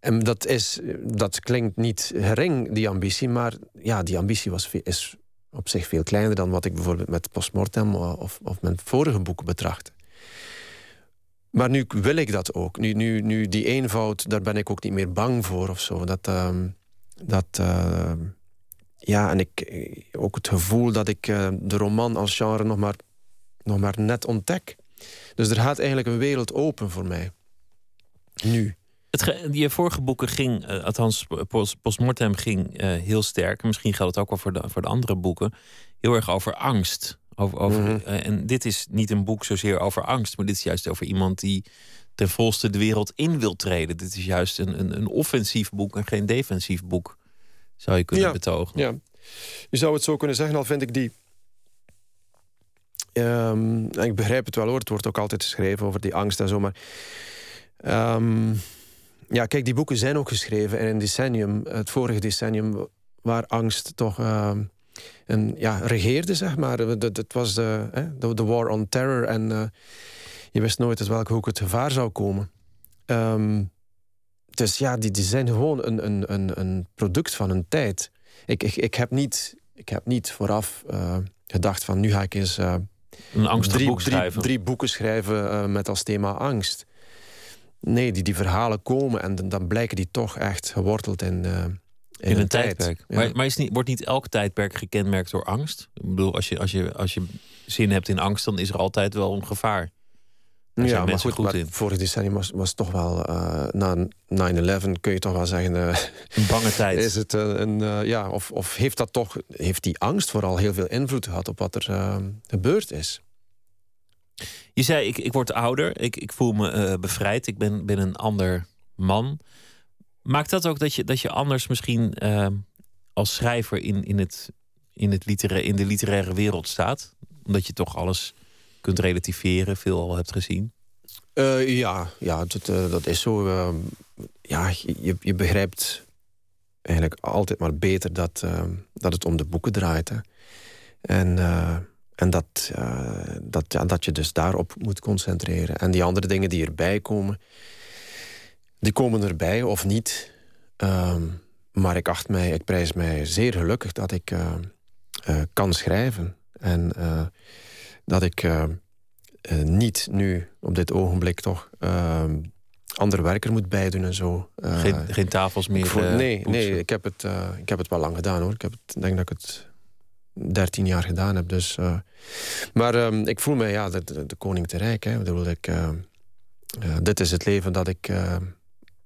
En dat, is, dat klinkt niet gering, die ambitie... maar ja, die ambitie was, is op zich veel kleiner dan wat ik bijvoorbeeld met Postmortem of, of mijn vorige boeken betracht. Maar nu wil ik dat ook. Nu, nu, nu die eenvoud, daar ben ik ook niet meer bang voor of zo. Dat, uh, dat uh, ja, en ik ook het gevoel dat ik uh, de roman als genre nog maar, nog maar net ontdek. Dus er gaat eigenlijk een wereld open voor mij. Nu. Het, je vorige boeken ging, uh, althans post, Postmortem ging uh, heel sterk. Misschien geldt het ook wel voor de, voor de andere boeken. Heel erg over angst. Over, over, Mhm. uh, en dit is niet een boek zozeer over angst, maar dit is juist over iemand die ten volste de wereld in wil treden. Dit is juist een, een, een offensief boek en geen defensief boek, zou je kunnen Ja, betogen. Ja, je zou het zo kunnen zeggen, al vind ik die... Ehm, ik begrijp het wel hoor, het wordt ook altijd geschreven over die angst en zo, maar... ehm, ja, kijk, die boeken zijn ook geschreven in een decennium, het vorige decennium, waar angst toch ehm, een, ja, regeerde, zeg maar. Het was de, hè, de, de war on terror en... eh, je wist nooit uit welke hoek het gevaar zou komen. Ehm, dus ja, die, die zijn gewoon een, een, een, een product van een tijd. Ik, ik, ik, heb, niet, ik heb niet vooraf uh, gedacht van nu ga ik eens uh, een angstig drie, boek schrijven. Drie, drie boeken schrijven met als thema angst. Nee, die, die verhalen komen en dan blijken die toch echt geworteld in, in, in, een, tijd. tijdperk. Ja. Maar, maar is niet, wordt niet elk tijdperk gekenmerkt door angst? Ik bedoel, als je, als, je, als je zin hebt in angst, dan is er altijd wel een gevaar. Daar ja, maar goed, goed maar in. vorig decennium was, was toch wel... Uh, na 9-11 kun je toch wel zeggen... Uh, een bange tijd. *laughs* Is het een, een ja, of, of heeft dat toch... Heeft die angst vooral heel veel invloed gehad op wat er gebeurd is? Je zei, ik, ik word ouder. Ik, ik voel me bevrijd. Ik ben, ben een ander man. Maakt dat ook dat je, dat je anders misschien als schrijver in, in, het, in, het litera in de literaire wereld staat? Omdat je toch alles kunt relativeren, veel al hebt gezien? Uh, ja, ja dat, uh, dat is zo. Uh, ja, je, je begrijpt eigenlijk altijd maar beter dat, dat het om de boeken draait. Hè. En, en dat, dat, ja, dat je dus daarop moet concentreren. En die andere dingen die erbij komen, die komen erbij of niet. Ehm, maar ik acht mij, ik prijs mij zeer gelukkig dat ik kan schrijven. En dat ik niet nu op dit ogenblik toch uh, ander werker moet bijdoen en zo. geen, geen tafels meer? Voel, nee, nee ik, heb het, ik heb het wel lang gedaan hoor. Ik heb het, denk dat ik het 13 jaar gedaan heb. Dus, maar ehm, ik voel mij ja, de, de, koning te rijk. Hè. Bedoel, ik, dit is het leven dat ik,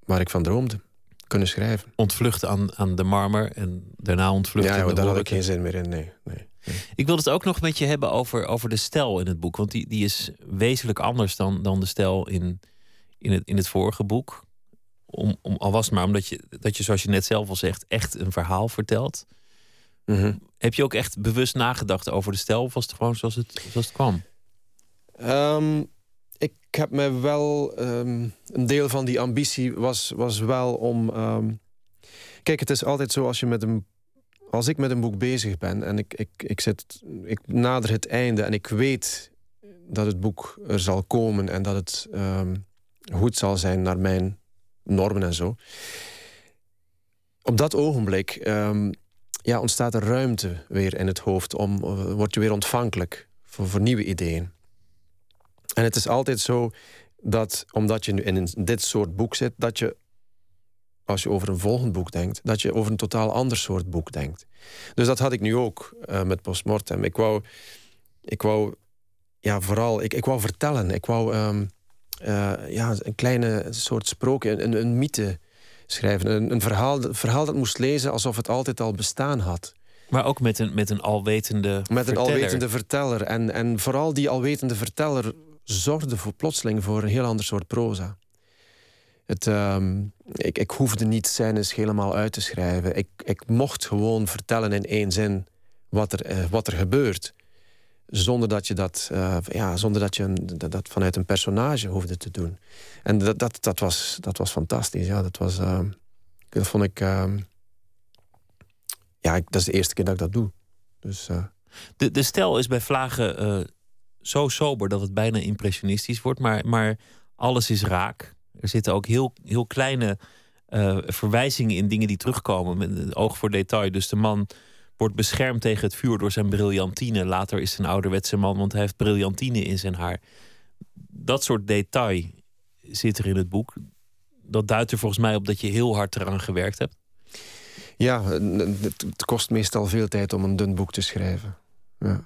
waar ik van droomde. Kunnen schrijven. Ontvluchten aan, aan de marmer en daarna ontvluchten. Ja, ja daar had ik geen zin meer in. Nee, nee. Ik wil het ook nog met je hebben over, over de stijl in het boek. Want die, die is wezenlijk anders dan, dan de stijl in, in, het, in het vorige boek. Om, om, al was het maar omdat je, dat je, zoals je net zelf al zegt, echt een verhaal vertelt. Mm -hmm. Heb je ook echt bewust nagedacht over de stijl? Of was het gewoon zoals het, zoals het kwam? Um, ik heb me wel... Um, een deel van die ambitie was, was wel om... Um, kijk, het is altijd zo als je met een als ik met een boek bezig ben en ik, ik, ik, zit, ik nader het einde en ik weet dat het boek er zal komen en dat het goed zal zijn naar mijn normen en zo. Op dat ogenblik um, ja, ontstaat er ruimte weer in het hoofd. Om, uh, word je weer ontvankelijk voor, voor nieuwe ideeën. En het is altijd zo dat, omdat je nu in dit soort boek zit, dat je als je over een volgend boek denkt, dat je over een totaal ander soort boek denkt. Dus dat had ik nu ook uh, met Postmortem. Ik wou, ik wou ja, vooral, ik, ik wou vertellen. Ik wou um, uh, ja, een kleine soort sprookje, een, een mythe schrijven. Een, een, verhaal, een verhaal dat moest lezen alsof het altijd al bestaan had. Maar ook met een, met een alwetende Met verteller. een alwetende verteller. En, en vooral die alwetende verteller zorgde voor plotseling voor een heel ander soort proza. Het, um, ik, ik hoefde niet scènes helemaal uit te schrijven. Ik, ik mocht gewoon vertellen in één zin wat er, uh, wat er gebeurt. Zonder dat je dat, uh, ja, zonder dat, je dat, vanuit een personage hoefde te doen. En dat, dat, dat, was, dat was fantastisch. Ja, dat, was, uh, dat vond ik. ja, ik, dat is de eerste keer dat ik dat doe. Dus, de, de stijl is bij Vlagen zo sober dat het bijna impressionistisch wordt. Maar, maar alles is raak. Er zitten ook heel, heel kleine verwijzingen in dingen die terugkomen. Met oog voor detail. Dus de man wordt beschermd tegen het vuur door zijn briljantine. Later is hij een ouderwetse man, want hij heeft briljantine in zijn haar. Dat soort detail zit er in het boek. Dat duidt er volgens mij op dat je heel hard eraan gewerkt hebt. Ja, het kost meestal veel tijd om een dun boek te schrijven. Ja.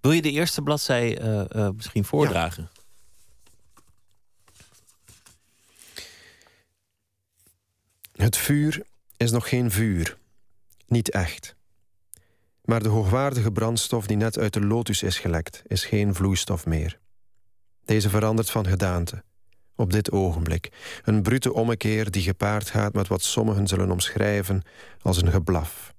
Wil je de eerste bladzij uh, uh, misschien voordragen? Ja. Het vuur is nog geen vuur. Niet echt. Maar de hoogwaardige brandstof die net uit de lotus is gelekt, is geen vloeistof meer. Deze verandert van gedaante. Op dit ogenblik. Een brute ommekeer die gepaard gaat met wat sommigen zullen omschrijven als een geblaf.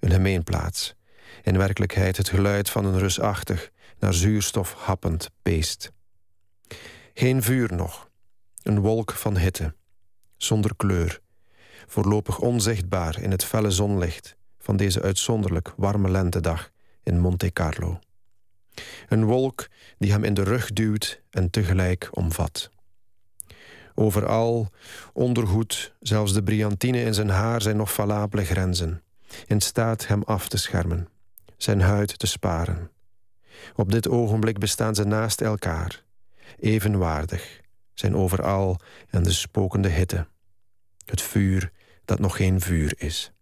Een gemeenplaats. In werkelijkheid het geluid van een rusachtig, naar zuurstof happend beest. Geen vuur nog. Een wolk van hitte. Zonder kleur voorlopig onzichtbaar in het felle zonlicht van deze uitzonderlijk warme lentedag in Monte Carlo. Een wolk die hem in de rug duwt en tegelijk omvat. Overal, ondergoed, zelfs de briantine in zijn haar zijn nog valabele grenzen, in staat hem af te schermen, zijn huid te sparen. Op dit ogenblik bestaan ze naast elkaar, evenwaardig, zijn overal en de spokende hitte. Het vuur dat nog geen vuur is.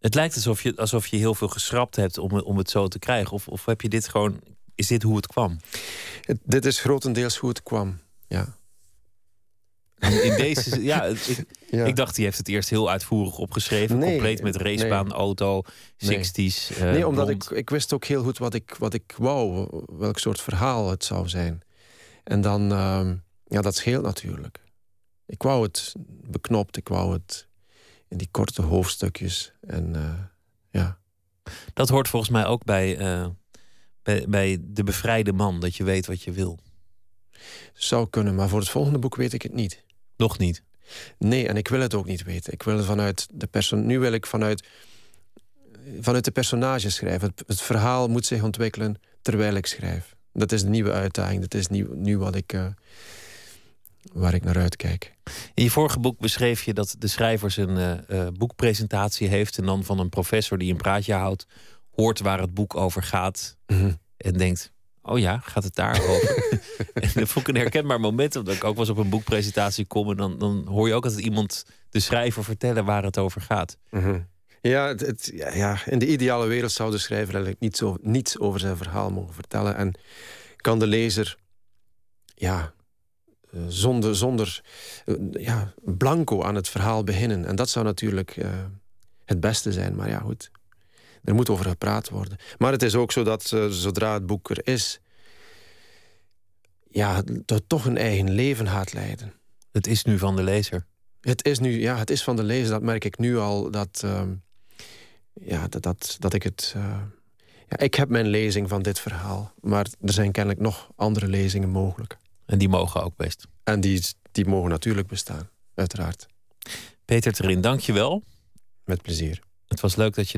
Het lijkt alsof je, alsof je heel veel geschrapt hebt om, om het zo te krijgen. Of, of heb je dit gewoon. Is dit hoe het kwam? Het, dit is grotendeels hoe het kwam, ja. In deze, *laughs* ja, ik, ja. ik dacht, die heeft het eerst heel uitvoerig opgeschreven. Nee, compleet met racebaan, nee. auto, 60s. Nee, uh, nee omdat ik, ik wist ook heel goed wat ik, wat ik wou, welk soort verhaal het zou zijn. En dan, uh, ja, dat scheelt natuurlijk. Ik wou het beknopt, ik wou het in die korte hoofdstukjes. En uh, ja. Dat hoort volgens mij ook bij, uh, bij, bij de bevrijde man, dat je weet wat je wil. Zou kunnen, maar voor het volgende boek weet ik het niet. Nog niet? Nee, en ik wil het ook niet weten. Ik wil het vanuit de persoon. Nu wil ik vanuit, vanuit de personages schrijven. Het, het, verhaal moet zich ontwikkelen terwijl ik schrijf. Dat is de nieuwe uitdaging. Dat is nu, nu wat ik, uh, waar ik naar uitkijk. In je vorige boek beschreef je dat de schrijver een uh, uh, boekpresentatie heeft. En dan van een professor die een praatje houdt, hoort waar het boek over gaat. Mm -hmm. En denkt: Oh ja, gaat het daarover? *laughs* en dat vond ik een herkenbaar moment, omdat ik ook eens op een boekpresentatie kom. En dan, dan hoor je ook altijd iemand, de schrijver, vertellen waar het over gaat. Mm -hmm. Ja, het, het, ja, ja, in de ideale wereld zou de schrijver eigenlijk niets over, niets over zijn verhaal mogen vertellen. En kan de lezer ja, zonder, zonder ja, blanco aan het verhaal beginnen. En dat zou natuurlijk uh, het beste zijn. Maar ja, goed. Er moet over gepraat worden. Maar het is ook zo dat uh, zodra het boek er is... ja, dat toch een eigen leven gaat leiden. Het is nu van de lezer. Het is nu, ja, het is van de lezer. Dat merk ik nu al. Dat, uh, ja, dat, dat, dat ik het... Ja, ik heb mijn lezing van dit verhaal. Maar er zijn kennelijk nog andere lezingen mogelijk. En die mogen ook best. En die, die mogen natuurlijk bestaan, uiteraard. Peter Terin, dank je wel. Met plezier. Het was leuk dat je